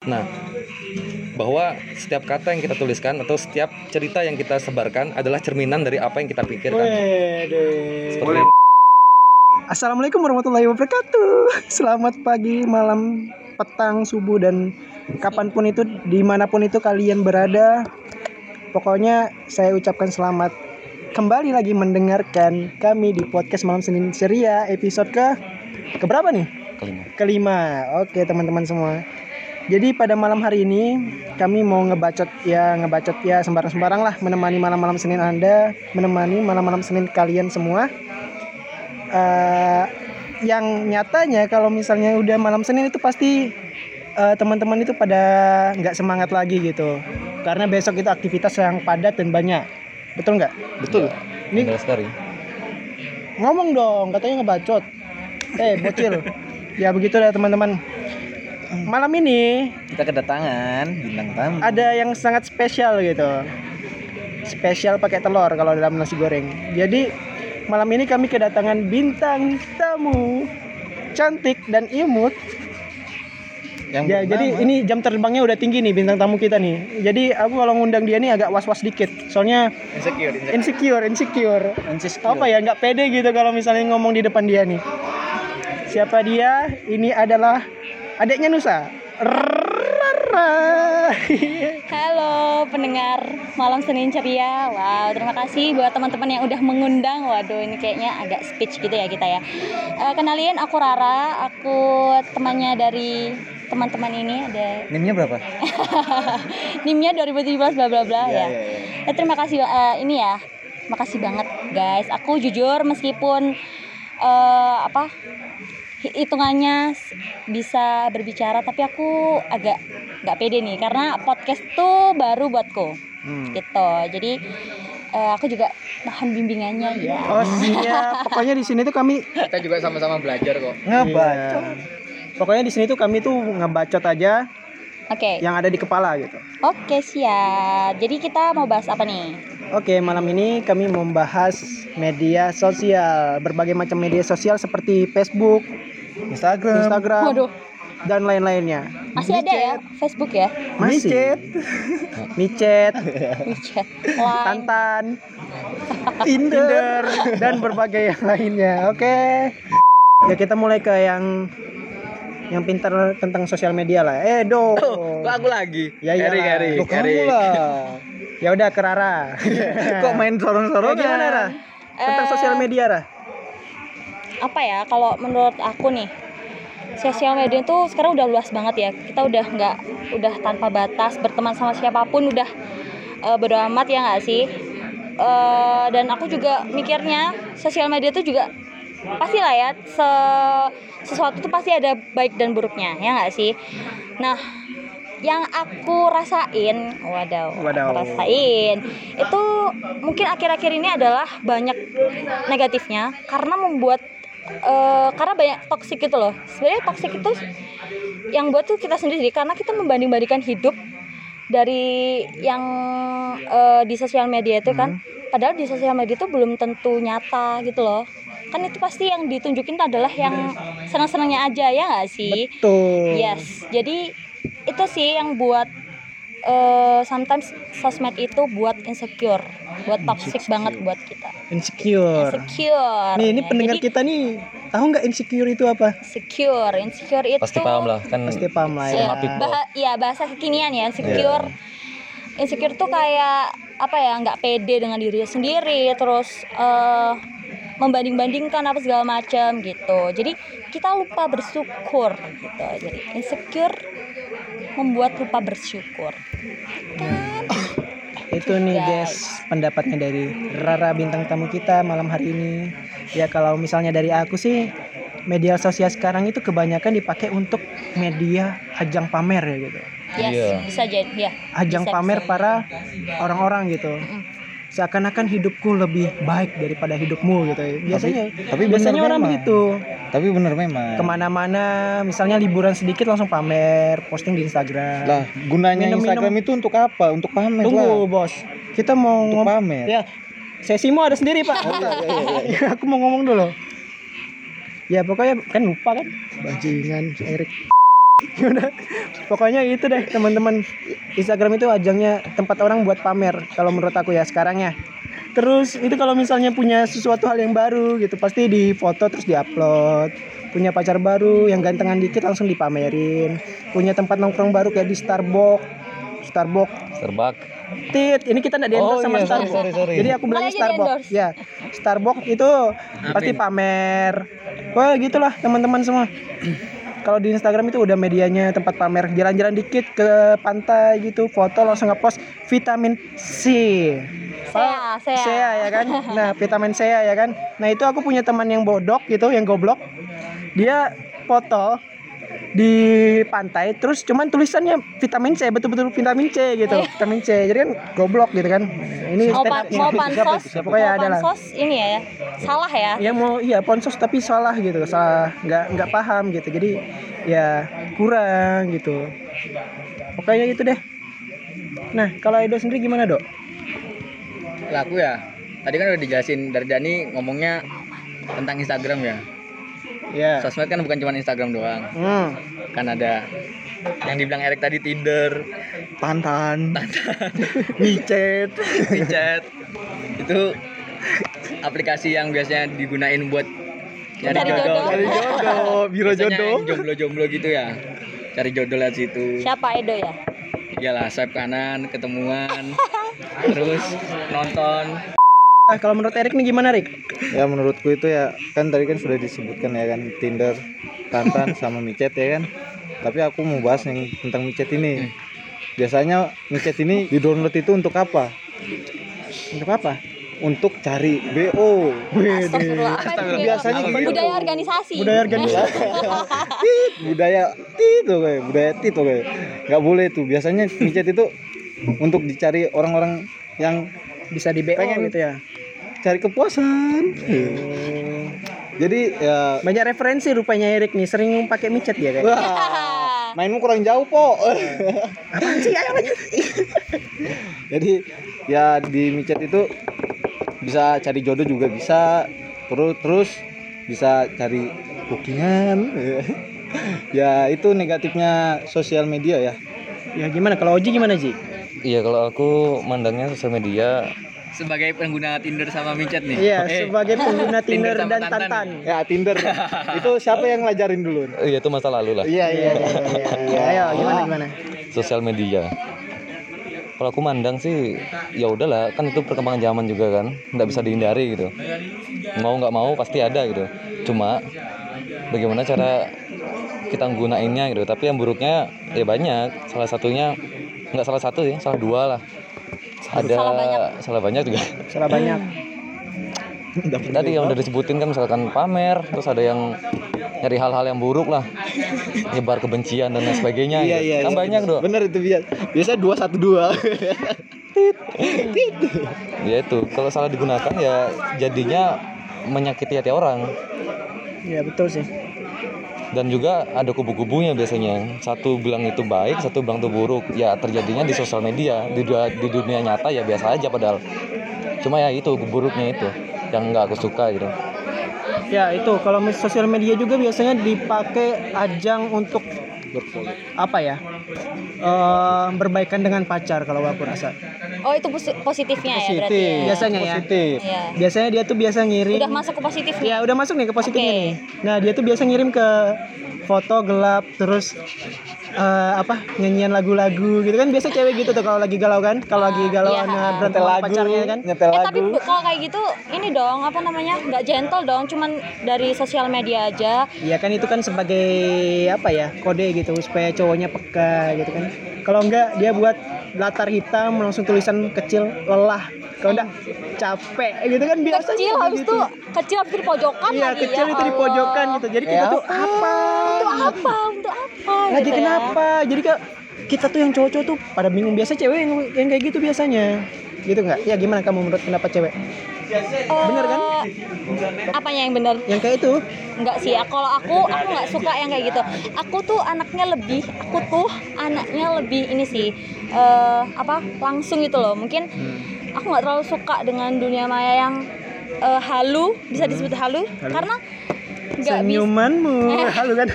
Nah, bahwa setiap kata yang kita tuliskan atau setiap cerita yang kita sebarkan adalah cerminan dari apa yang kita pikirkan. Seperti Assalamualaikum warahmatullahi wabarakatuh. Selamat pagi, malam, petang, subuh dan kapan pun itu, di mana pun itu kalian berada. Pokoknya saya ucapkan selamat kembali lagi mendengarkan kami di podcast malam Senin Ceria episode ke keberapa nih? kelima. Kelima. Oke teman-teman semua. Jadi pada malam hari ini kami mau ngebacot ya ngebacot ya sembarang-sembarang lah menemani malam-malam Senin Anda, menemani malam-malam Senin kalian semua. Eh, yang nyatanya kalau misalnya udah malam Senin itu pasti eh, teman-teman itu pada nggak semangat lagi gitu. Karena besok itu aktivitas yang padat dan banyak. Betul nggak? Betul. Ini sekali. ngomong dong katanya ngebacot eh bocil ya begitu ya teman-teman malam ini kita kedatangan bintang tamu. ada yang sangat spesial gitu. Spesial pakai telur kalau dalam nasi goreng. Jadi malam ini kami kedatangan bintang tamu. Cantik dan imut. Yang ya bernama- jadi ini jam terbangnya udah tinggi nih bintang tamu kita nih. Jadi aku kalau ngundang dia nih agak was-was dikit. Soalnya insecure insecure, insecure insecure. Insecure. apa ya nggak pede gitu kalau misalnya ngomong di depan dia nih. Siapa dia? Ini adalah adiknya Nusa. Halo pendengar Malam Senin Ceria. Wow terima kasih buat teman-teman yang udah mengundang. Waduh ini kayaknya agak speech gitu ya kita ya. Eh, Kenalin aku Rara. Aku temannya dari teman-teman ini ada nimnya berapa? NIM-nya 2017 bla bla bla ya, Iya, iya, Eh, Terima kasih eh, ini ya. Makasih banget guys. Aku jujur meskipun eh, apa hitungannya bisa berbicara tapi aku agak nggak pede nih karena podcast tuh baru buatku. Hmm. gitu. Jadi eh, aku juga mohon bimbingannya ya oh iya. Pokoknya di sini tuh kami kita juga sama-sama belajar kok. Iya. pokoknya di sini tuh kami tuh ngebacot aja oke. yang ada di kepala gitu. Oke siap. Jadi kita mau bahas apa nih Oke, malam ini kami membahas media sosial, berbagai macam media sosial seperti Facebook, Instagram Instagram, waduh dan lain-lainnya. masih ada ya Facebook ya Masih. Micet, WeChat Line Tantan, Tinder, dan berbagai yang lainnya. Oke. Ya kita mulai ke yang yang pintar tentang sosial media lah. Eh, do. kok aku lagi Ya iya. Erik Erik Loh, kamu Erik lah. Ya udah ke Rara. kok main Ya, sorong-sorong gimana, Ra? Tentang Eh, sosial media, Ra? apa ya kalau menurut aku nih sosial media itu sekarang udah luas banget ya kita udah nggak udah tanpa batas berteman sama siapa pun udah uh, bodo amat ya nggak sih Eh, dan aku juga mikirnya sosial media itu juga pasti lah ya se- sesuatu tuh pasti ada baik dan buruknya ya nggak sih nah yang aku rasain wadaw, Wadaw. aku rasain itu mungkin akhir-akhir ini adalah banyak negatifnya karena membuat eh, karena banyak toksik gitu loh. Sebenarnya toksik itu yang buat tuh kita sendiri karena kita membanding-bandingkan hidup dari yang eh, di sosial media itu kan. Padahal di sosial media itu belum tentu nyata gitu loh. Kan itu pasti yang ditunjukin adalah yang senang-senangnya aja ya nggak sih? Betul. Yes, jadi itu sih yang buat eh sometimes sosmed itu buat insecure, buat toxic banget buat kita. Insecure. Insecure. Nih, ini ya. pendengar Jadi, kita nih tahu nggak insecure itu apa? Insecure, insecure itu Pasti paham lah kan. Pasti paham lah ya. Iya, bah- iya, bahasa kekinian ya, insecure. Insecure tuh kayak apa ya, nggak pede dengan diri sendiri, terus eh membanding-bandingkan apa segala macam gitu. Jadi kita lupa bersyukur gitu. Jadi insecure membuat lupa bersyukur. Itu nih Guys. guys pendapatnya dari Rara bintang tamu kita malam hari ini. Ya kalau misalnya dari aku sih media sosial sekarang itu kebanyakan dipakai untuk media ajang pamer ya gitu. Yes, Iya. bisa jadi ya. Ajang Bisa, pamer bisa. para orang-orang gitu. Mm. Seakan-akan hidupku lebih baik daripada hidupmu gitu. Biasanya tapi biasanya bener orang memang. begitu. tapi bener memang Ke mana-mana misalnya liburan sedikit langsung pamer, posting di Instagram. lah gunanya Minum-minum. Instagram itu untuk apa untuk pamer Tunggu lah bos, kita mau untuk pamer Ya, sesimu ada sendiri pak. Aku mau ngomong dulu. Ya pokoknya kan lupa kan. Bajingan Erik. Udah. Pokoknya itu deh teman-teman. Instagram itu ajangnya tempat orang buat pamer kalau menurut aku ya sekarang ya. Terus itu kalau misalnya punya sesuatu hal yang baru gitu pasti difoto terus diupload. Punya pacar baru yang gantengan dikit langsung dipamerin. Punya tempat nongkrong baru kayak di Starbucks. Starbucks Serbak. Tit, ini kita nggak di endorse Oh, sama iya, Starbucks. sorry, sorry. Jadi aku bilang Boleh aja Starbucks. di-endorse. Ya, Starbucks itu pasti pamer. Wah, gitulah teman-teman semua. Kalau di Instagram itu udah medianya tempat pamer. Jalan-jalan dikit ke pantai gitu, foto langsung ngepost vitamin C. Sea, sea. Sea ya kan. Nah, vitamin C ya kan. Nah, itu aku punya teman yang bodok gitu, yang goblok. Dia foto di pantai terus cuman tulisannya vitamin C betul-betul vitamin C gitu vitamin C. Jadi kan goblok gitu kan. Ini mau, pan, mau pansos? pokoknya mau ada lah. pansos ini ya salah ya? Ya mau iya ponsos tapi salah gitu salah. Nggak nggak paham gitu. Jadi ya kurang gitu. Pokoknya itu deh. Nah kalau Edo sendiri gimana dok? Laku ya. Tadi kan udah dijelasin dari Dani ngomongnya tentang Instagram ya ya sosmed kan bukan cuma Instagram doang. Hmm. kan ada yang dibilang Erik tadi Tinder. Tantan. WeChat WeChat itu aplikasi yang biasanya digunain buat Cari jodoh. jodoh. Cari jodoh, biro Biasanya jodoh. yang jomblo-jomblo gitu ya. Cari jodoh lewat situ. Siapa Edo ya? Iyalah swipe kanan ketemuan. Terus nonton. Ah kalau menurut Erik nih gimana Rik Ya menurutku itu ya kan tadi kan sudah disebutkan ya kan Tinder, Tantan sama micet ya kan. Tapi aku mau bahas yang tentang micet ini. Biasanya micet ini di download itu untuk apa? untuk apa Untuk cari BO. Biasanya gitu. budaya organisasi budaya organisasi Tit, budaya tito kayak budaya tito kayak nggak boleh tuh biasanya micet itu untuk dicari orang-orang yang bisa di BO Pengen- gitu ya cari kepuasan. Jadi ya. Banyak referensi rupanya Erik nih sering pakai micet ya kayak wah mainmu kurang jauh po. Apaan sih ayo lanjut. Jadi ya di micet itu bisa cari jodoh juga bisa. Terus terus bisa cari bookingan. Ya itu negatifnya sosial media ya. Ya gimana? Kalau Oji gimana Ji? Iya kalau aku mandangnya sosial media sebagai pengguna Tinder sama micet nih? Iya, Eh. sebagai pengguna Tinder Tinder dan Tantan. Tantan. ya Tinder. Itu siapa yang ngajarin dulu? Iya itu masa lalu lah. Iya. Iya Iya, ayo gimana gimana? sosial media. Kalau aku mandang sih ya udahlah kan itu perkembangan zaman juga kan. Nggak bisa dihindari gitu. Mau nggak mau pasti ada gitu. Cuma bagaimana cara kita nggunainnya gitu. Tapi yang buruknya ya banyak. Salah satunya nggak salah satu sih salah dua lah ada Salah banyak. salah banyak juga Salah banyak. tadi yang udah disebutin kan misalkan pamer terus ada yang nyari hal-hal yang buruk lah nyebar kebencian dan lain sebagainya iya gitu. iya kan iya. banyak dong bener itu biasa biasa dua satu dua ya itu kalau salah digunakan ya jadinya menyakiti hati orang Iya, betul sih. Dan juga ada kubu-kubunya biasanya. Satu bilang itu baik satu bilang itu buruk. Ya terjadinya di sosial media. Di, di dunia nyata ya biasa aja padahal. Cuma ya itu buruknya itu. Yang nggak aku suka gitu. Ya, itu. Kalau sosial media juga biasanya dipakai ajang untuk apa ya? Eh, berbaikan dengan pacar kalau aku rasa. oh itu posi- positifnya ya berarti positif ya Biasanya ya. positif Iya. Biasanya dia tuh biasa ngirim udah masuk ke positifnya Ya udah masuk nih ke positifnya Oke. nih. Nah dia tuh biasa ngirim ke foto gelap terus eh, apa nyanyian lagu-lagu gitu kan. Biasa cewek gitu tuh kalau lagi galau kan. Kalau lagi galau iya. sama berantem sama pacarnya kan. nyetel Eh tapi lagu. bu- kalau kayak gitu ini dong apa namanya nggak gentle dong cuman dari sosial media aja. Iya kan itu kan sebagai apa ya kode gitu supaya cowoknya peka gitu kan. Kalau enggak dia buat latar hitam langsung tulisan kecil lelah. Kalau enggak capek gitu kan biasa kecil habis tuh kecil habis itu di pojokan iya lagi kecil ya itu di pojokan gitu. Jadi kita Ya tuh apa? Untuk apa? Untuk apa lagi gitu ya. kenapa? Jadi kak kita tuh yang cowok-cowok tuh pada bingung. Biasa cewek yang, yang kayak gitu biasanya. Gitu nggak? Ya gimana kamu menurut pendapat cewek? Bener kan? apanya yang benar yang kayak itu? Enggak sih, ya. kalau aku aku nggak suka yang kayak gitu. Aku tuh anaknya lebih, aku tuh anaknya lebih ini sih eh apa langsung gitu loh. Mungkin aku nggak terlalu suka dengan dunia maya yang eh, halu, bisa disebut halu, karena Senyumanmu. Halo kan.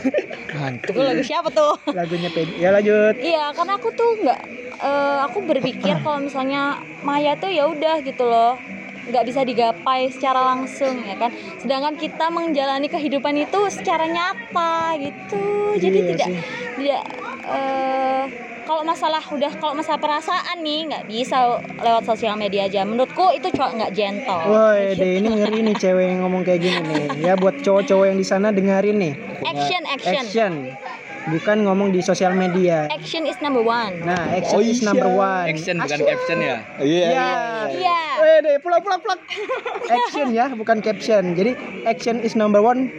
itu lagu siapa tuh Lagunya Pedi. Ya lanjut. Iya, karena aku tuh nggak, eh, aku berpikir kalau misalnya Maya tuh ya udah gitu loh, nggak bisa digapai secara langsung ya kan. Sedangkan kita menjalani kehidupan itu secara nyata gitu. Jadi Iya tidak sih. tidak eh, kalau masalah udah kalau masalah perasaan nih nggak bisa lewat sosial media aja. Menurutku itu cowok nggak gentle. Woi, deh ini ngeri nih cewek yang ngomong kayak gini nih. Ya buat cowok-cowok yang di sana dengerin nih. Action, action, Action. Bukan ngomong di sosial media. action is number one. Nah, action Oh is iya. number one. Action bukan caption ya. Iya. Iya. Iya. Weh deh, pulang pulang pulang. Action ya, bukan caption. Jadi action is number one,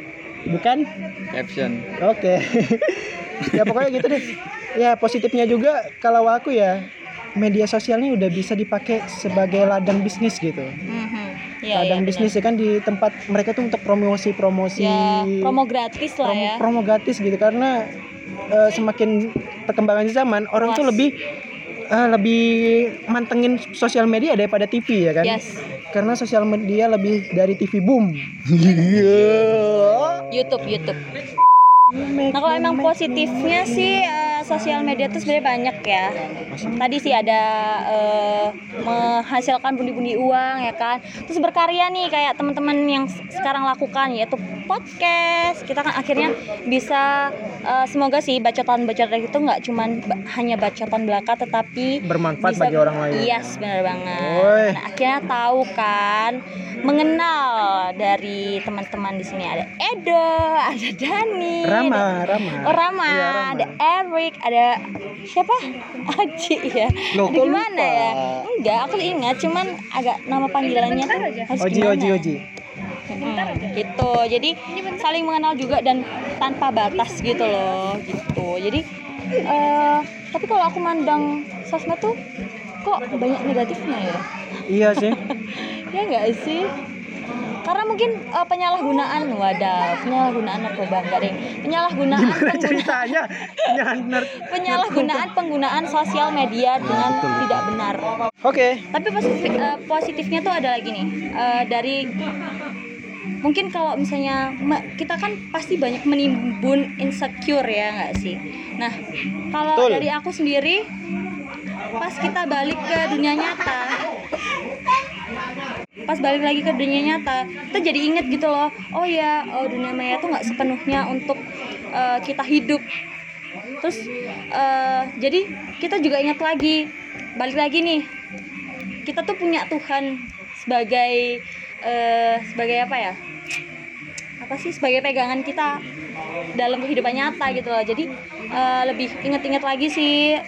bukan? Caption. Oke. ya pokoknya gitu deh. Ya positifnya juga kalau aku ya media sosialnya udah bisa dipakai sebagai ladang bisnis gitu. Mhm. Iya, iya, ladang benar. bisnis ya kan di tempat mereka tuh untuk promosi-promosi. Ya, promo gratis lah promo, ya. promo gratis gitu karena eh, semakin perkembangan zaman orang tuh Luas. lebih eh, lebih mantengin sosial media daripada TV ya kan. Yes. Karena sosial media lebih dari TV boom. YouTube, YouTube. Nah kalau emang positifnya sih eh, sosial media tuh sebenarnya banyak ya. Tadi sih ada eh, menghasilkan pundi-pundi uang ya kan. Terus berkarya nih kayak teman-teman yang sekarang lakukan yaitu podcast. Kita kan akhirnya bisa eh, semoga sih bacotan-bacotan itu nggak cuman ba- hanya bacotan belaka tetapi bermanfaat bisa- bagi orang lain. Yes, benar banget. Nah, akhirnya tahu kan, mengenal dari teman-teman di sini ada Edo, ada Dani, Rama, Rama. Oh Rama, Iya, Rama. ada Eric, ada siapa? Aji ya. Loh, ada gimana lupa? ya? Enggak, aku ingat, cuman agak nama panggilannya tuh harus Oji? Oji, Oji. Hmm, gitu. Jadi saling mengenal juga dan tanpa batas gitu loh, gitu. Jadi eh tapi kalau aku mandang sosmed tuh kok banyak negatifnya ya? Iya sih. Ya enggak sih? Karena mungkin eh, penyalahgunaan wadah, penyalahgunaan narkoba enggak deh. Penyalahgunaan Gimana ceritanya? Penyalahgunaan penggunaan sosial media dengan tidak benar. Oke. Tapi positif, eh, positifnya tuh ada lagi nih eh, dari mungkin kalau misalnya kita kan pasti banyak menimbun insecure ya nggak sih. Nah kalau Betul. dari aku sendiri pas kita balik ke dunia nyata pas balik lagi ke dunia nyata kita jadi inget gitu loh oh ya oh dunia maya tuh nggak sepenuhnya untuk eh, kita hidup terus eh, jadi kita juga ingat lagi balik lagi nih kita tuh punya Tuhan sebagai eh, sebagai apa ya apa sih sebagai pegangan kita dalam kehidupan nyata gitu loh jadi eh, lebih inget-inget lagi sih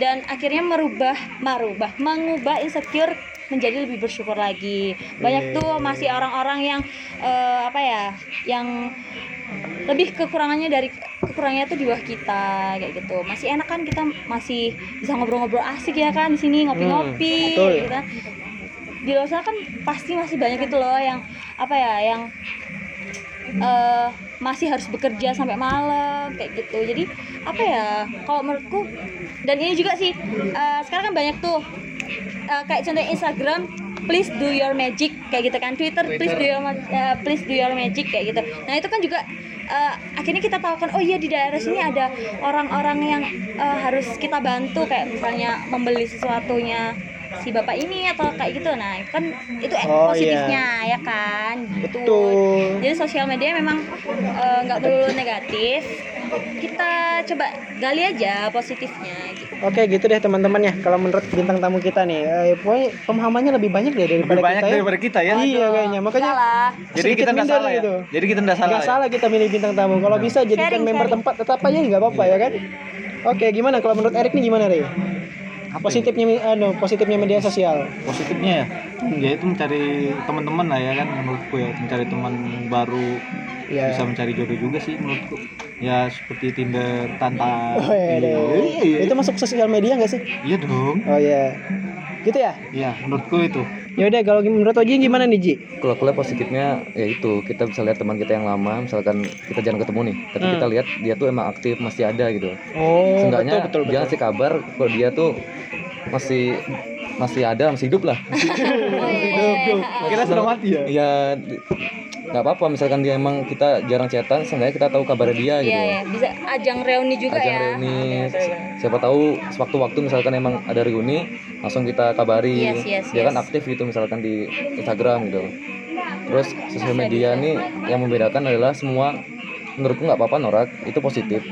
dan akhirnya merubah merubah mengubah insecure menjadi lebih bersyukur lagi banyak tuh masih orang-orang yang eh, apa ya yang lebih kekurangannya dari kekurangannya tuh di bawah kita kayak gitu masih enak kan kita masih bisa ngobrol-ngobrol asik ya kan di sini ngopi-ngopi betul. gitu kan. di luar sana kan pasti masih banyak itu loh yang apa ya yang eh, masih harus bekerja sampai malam kayak gitu. Jadi apa ya kalau menurutku dan ini juga sih eh, sekarang kan banyak tuh eh, kayak contoh Instagram please do your magic kayak gitu kan. Twitter, please do your eh, please do your magic kayak gitu. Nah itu kan juga eh, akhirnya kita tahu kan oh iya di daerah sini ada orang-orang yang eh, harus kita bantu kayak misalnya membeli sesuatunya si bapak ini atau kayak gitu nah itu kan itu eh, Oh, positifnya ya kan gitu Betul. jadi sosial media memang eh, nggak melulu negatif kita coba gali aja positifnya gitu Oke gitu deh teman-teman ya. Kalau menurut bintang tamu kita nih, eh, pokoknya pemahamannya lebih banyak deh daripada Lebih banyak kita ya. daripada kita ya. Iya kayaknya. Makanya salah Jadi kita nggak salah ya. gitu. Jadi kita nggak salah. Nggak ya? salah kita milih bintang tamu. Kalau bisa jadikan Sharing, member sharing. tempat tetap aja nggak apa-apa ya kan. Oke gimana kalau menurut Erik nih gimana Rey? Apa Positifnya anu, positifnya media sosial. positifnya ya ya itu mencari teman-teman lah ya kan menurutku ya mencari teman baru Iya. bisa mencari jodoh juga sih menurutku ya seperti Tinder Tantan Oh, iya, deh. iya, iya. Itu masuk sosial media nggak sih? iya dong Oh iya. Gitu ya? iya menurutku itu Ya udah kalau menurut Oji gimana nih Ji? kalau lihat positifnya ya itu. Kita bisa lihat teman kita yang lama misalkan kita jarang ketemu nih. Tapi Hmm. kita lihat dia tuh emang aktif masih ada gitu. Oh, seenggaknya betul betul. dia ngasih kabar kalau dia tuh masih masih ada masih hidup lah. Iya, iya, iya. kira sudah mati ya? Ya di- nggak apa-apa misalkan dia emang kita jarang chatan seenggaknya kita tahu kabar dia gitu. Iya. Ya, bisa ajang reuni juga ajang ya. reuni. Siapa tahu sewaktu-waktu misalkan emang ada reuni langsung kita kabari. Yes, yes, dia kan yes. aktif gitu misalkan di Instagram gitu. Terus sosial media nih yang membedakan adalah semua menurutku nggak apa-apa norak itu positif.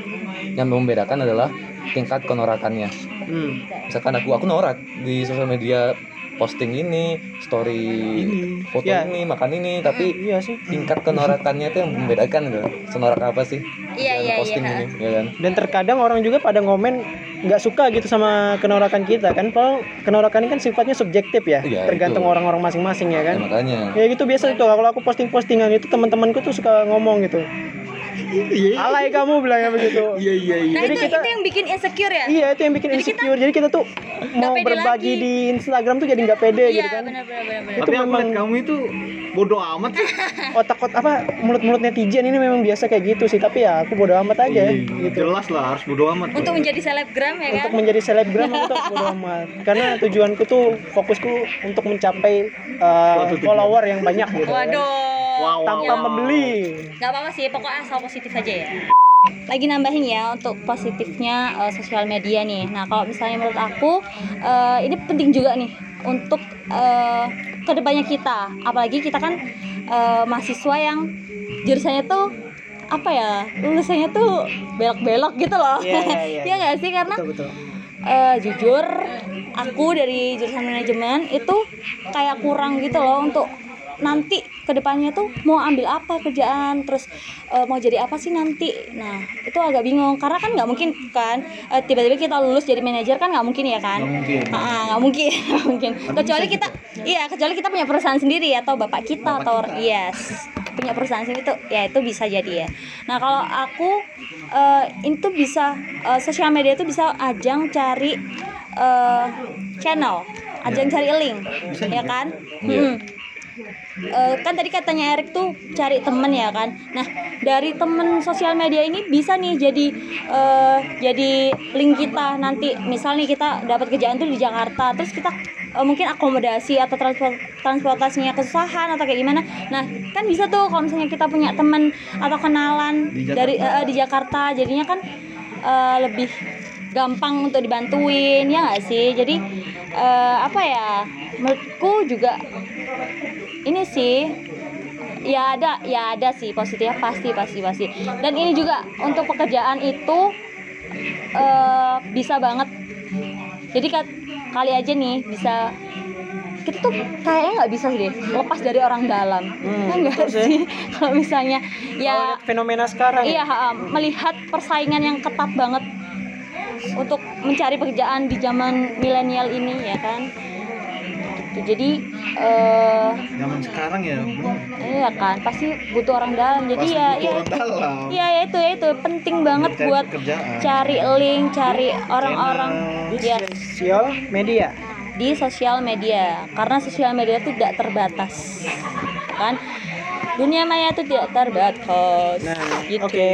Yang membedakan adalah tingkat kenorakannya. Hmm. misalkan aku aku norak di sosial media posting ini story foto Ya. ini makan ini tapi Iya sih. tingkat kenorakannya itu yang membedakan gitu senorak apa sih Iya, dalam iya, posting iya. ini ya kan Dan terkadang orang juga pada ngomen nggak suka gitu sama kenorakan kita kan. Kalau kenorakan ini kan sifatnya subjektif ya, Iya, tergantung itu. orang-orang masing-masing ya Ya, kan. makanya Ya gitu biasa tuh kalau aku posting-postingan itu teman-temanku tuh suka ngomong gitu. Alay kamu bilangnya begitu. Iya iya iya. Nah, Jadi itu kita itu yang bikin insecure ya? Iya itu yang bikin Jadi kita insecure. Jadi kita tuh mau pede berbagi lagi. di Instagram tuh jadi nggak pede gitu Iya, kan. benar benar benar benar. Itu memang kamu itu bodoh amat. otak-otak apa mulut-mulut netizen ini memang biasa kayak gitu sih. Tapi ya aku bodo amat aja gitu. Jelas lah harus bodoh amat. Untuk menjadi selebgram ya kan? Untuk menjadi selebgram aku tuh bodo amat. Karena tujuanku tuh fokusku untuk mencapai uh, follower yang banyak gitu. kan. Waduh. Tanpa membeli. Gak apa-apa sih, pokoknya asal positif aja ya. Lagi nambahin ya untuk positifnya eh, sosial media nih. Nah kalau misalnya menurut aku eh, ini penting juga nih untuk eh, ke depannya kita. Apalagi kita kan eh, mahasiswa yang jurusannya tuh apa ya lulusannya tuh belok-belok gitu loh. Iya, iya, iya. Iya nggak sih karena Betul betul. eh, jujur aku dari jurusan manajemen itu kayak kurang gitu loh untuk nanti ke depannya tuh mau ambil apa kerjaan terus eh, mau jadi apa sih nanti? Nah itu agak bingung karena kan nggak mungkin kan eh, tiba-tiba kita lulus jadi manajer kan nggak mungkin ya kan? Mungkin. Ah, nggak mungkin nggak mungkin. Kecuali kita iya kecuali kita punya perusahaan sendiri atau bapak kita atau yes punya perusahaan sendiri tuh ya itu bisa jadi ya. Nah kalau aku eh, itu bisa eh, sosial media itu bisa ajang cari eh, channel ajang cari link ya kan? Iya. Mm-mm. Eh, kan tadi katanya Erik tuh cari temen ya kan? Nah dari temen sosial media ini bisa nih jadi eh, jadi link kita. Nanti misal nih kita dapat kerjaan tuh di Jakarta terus kita eh, mungkin akomodasi atau transport transportasinya kesusahan atau kayak gimana. Nah kan bisa tuh kalau misalnya kita punya temen atau kenalan dari eh, di Jakarta jadinya kan eh, lebih gampang untuk dibantuin ya nggak sih? Jadi eh, apa ya? Menurutku juga ini sih ya ada ya ada sih positifnya pasti pasti pasti. Dan ini juga untuk pekerjaan itu eh, bisa banget. Jadi ka- kali aja nih bisa kita tuh kayaknya nggak bisa sih deh lepas dari orang dalam. Hmm, ya enggak betul sih. sih? Kalau misalnya ya fenomena sekarang ya. iya ha, melihat persaingan yang ketat banget untuk mencari pekerjaan di zaman milenial ini ya kan gitu jadi Zaman sekarang ya. iya kan pasti butuh orang dalam jadi Pasti ya butuh ya orang dalam. iya ya itu ya itu penting banget Cari buat pekerjaan. cari link cari orang-orang Di ya sosial media. di sosial media karena sosial media itu tidak terbatas kan dunia maya itu tidak terbatas Nah, Gitu. oke.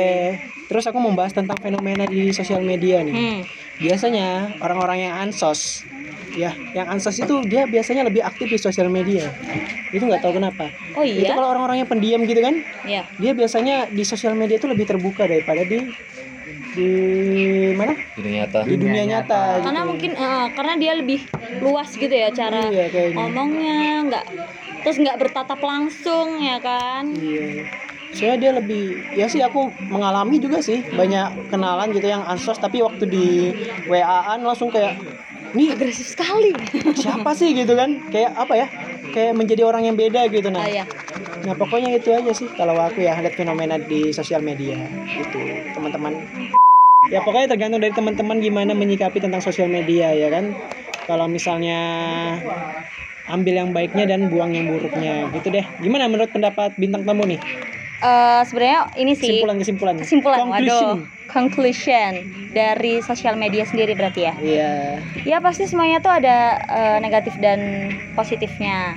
Terus aku membahas tentang fenomena di sosial media nih. hmm. Biasanya orang-orang yang ansos ya, yang ansos itu dia biasanya lebih aktif di sosial media. Itu nggak tahu kenapa. oh Itu iya kalau orang-orang yang pendiam gitu kan, ya dia biasanya di sosial media itu lebih terbuka daripada di di mana? Dunia nyata Di dunia nyata. karena gitu. mungkin eh, karena dia lebih luas gitu ya cara Iya, ngomongnya nggak terus nggak bertatap langsung ya kan Iya. Soalnya dia lebih ya sih aku mengalami juga sih banyak kenalan gitu yang ansos tapi waktu di WA-an langsung kayak nih agresif sekali. siapa sih gitu kan? Kayak apa ya? Kayak menjadi orang yang beda gitu nah. Ah ya nah pokoknya itu aja sih kalau aku ya lihat fenomena di sosial media itu teman-teman. Ya pokoknya tergantung dari teman-teman gimana menyikapi tentang sosial media ya kan? Kalau misalnya ambil yang baiknya dan buang yang buruknya gitu deh. Gimana menurut pendapat bintang tamu nih? Eh, sebenarnya ini sih. Kesimpulan kesimpulan. Kesimpulan conclusion. waduh conclusion dari sosial media sendiri berarti ya? Iya. Ya pasti semuanya tuh ada eh, negatif dan positifnya.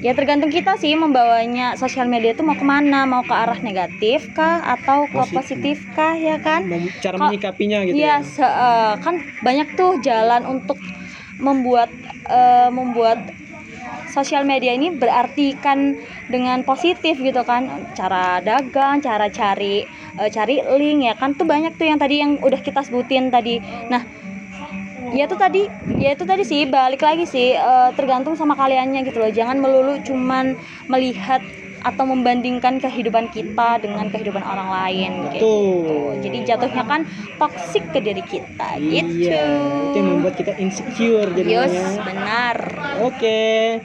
Ya tergantung kita sih membawanya. Sosial media tuh mau ke mana? Mau ke arah negatif kah? Atau ke Positif. positif kah? Ya kan? Cara Kok- menyikapinya gitu Iya, ya eh, kan banyak tuh jalan untuk membuat eh, membuat sosial media ini berartikan dengan positif gitu kan. Cara dagang cara cari eh, cari link ya kan. Tuh banyak tuh yang tadi yang udah kita sebutin tadi. Nah ya itu tadi ya itu tadi sih. Balik lagi sih eh, tergantung sama kaliannya gitu loh. Jangan melulu cuman melihat atau membandingkan kehidupan kita dengan kehidupan orang lain kayak Betul. gitu. Jadi jatuhnya kan toksik ke diri kita gitu. Iya, itu yang membuat kita insecure jadinya. benar. Oke.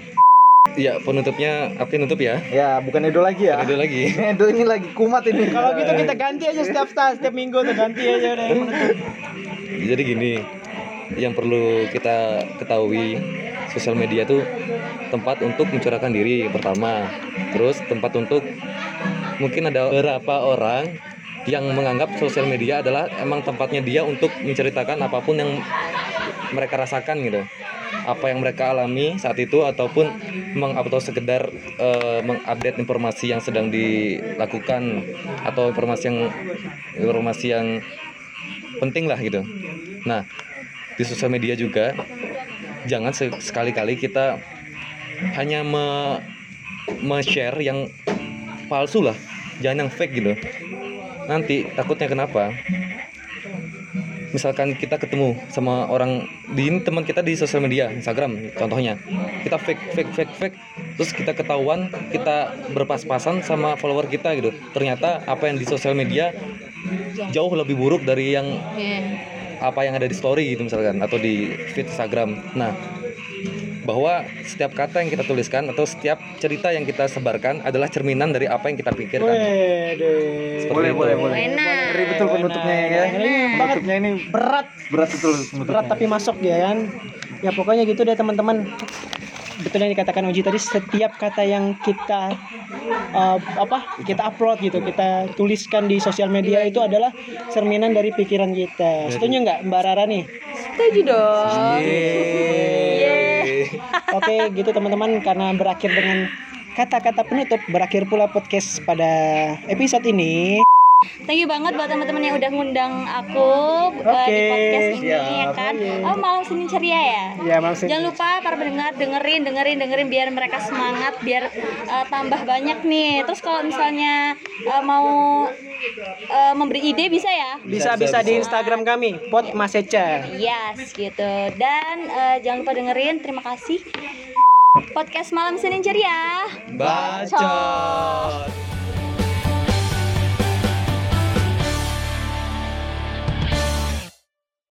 Ya penutupnya Apri nutup ya. Ya, bukan Edo lagi ya. Edo lagi. Edo ini lagi kumat ini. Kalau gitu kita ganti aja setiap setiap minggu tuh ganti aja udah. Jadi gini, yang perlu kita ketahui sosial media tuh tempat untuk mencurahkan diri pertama. Terus tempat untuk mungkin ada beberapa orang yang menganggap sosial media adalah emang tempatnya dia untuk menceritakan apa pun yang mereka rasakan gitu. Apa yang mereka alami saat itu ataupun meng atau sekedar eh, mengupdate informasi yang sedang dilakukan atau informasi yang informasi yang penting lah gitu. Nah, di sosial media juga jangan se- sekali-kali kita hanya me, share yang palsu lah, jangan yang fake gitu. Nanti takutnya kenapa? Misalkan kita ketemu sama orang di teman kita di sosial media, Instagram contohnya. Kita fake fake fake fake terus kita ketahuan kita berpas-pasan sama follower kita gitu. Ternyata apa yang di sosial media jauh lebih buruk dari yang apa yang ada di story gitu misalkan atau di feed Instagram. Nah, bahwa setiap kata yang kita tuliskan atau setiap cerita yang kita sebarkan adalah cerminan dari apa yang kita pikirkan. Wede. Seperti Boleh, itu. boleh, boleh. Ngeri betul penutupnya ya. Penutupnya ini Berat, berat betul penutupnya. berat tapi masuk ya kan. Ya pokoknya gitu deh teman-teman. Betul yang dikatakan Uji tadi setiap kata yang kita uh, apa kita upload gitu kita tuliskan di sosial media itu adalah cerminan dari pikiran kita. Setuju nggak Mbak Rara nih? Setuju dong. Oke, gitu teman-teman karena berakhir dengan kata-kata penutup berakhir pula podcast pada episode ini. Thank you banget buat teman-teman yang udah ngundang aku uh, di Oke, podcast ini ya siap. kan. Oh, malam Senin ceria ya. Ya, maksud Jangan lupa para pendengar dengerin dengerin dengerin biar mereka semangat biar uh, tambah banyak nih. Terus kalau misalnya uh, mau uh, memberi ide bisa ya? bisa bisa di Instagram kami pot maseca. Yes gitu. Dan uh, jangan lupa dengerin. Terima kasih. Podcast malam Senin ceria. Bacot.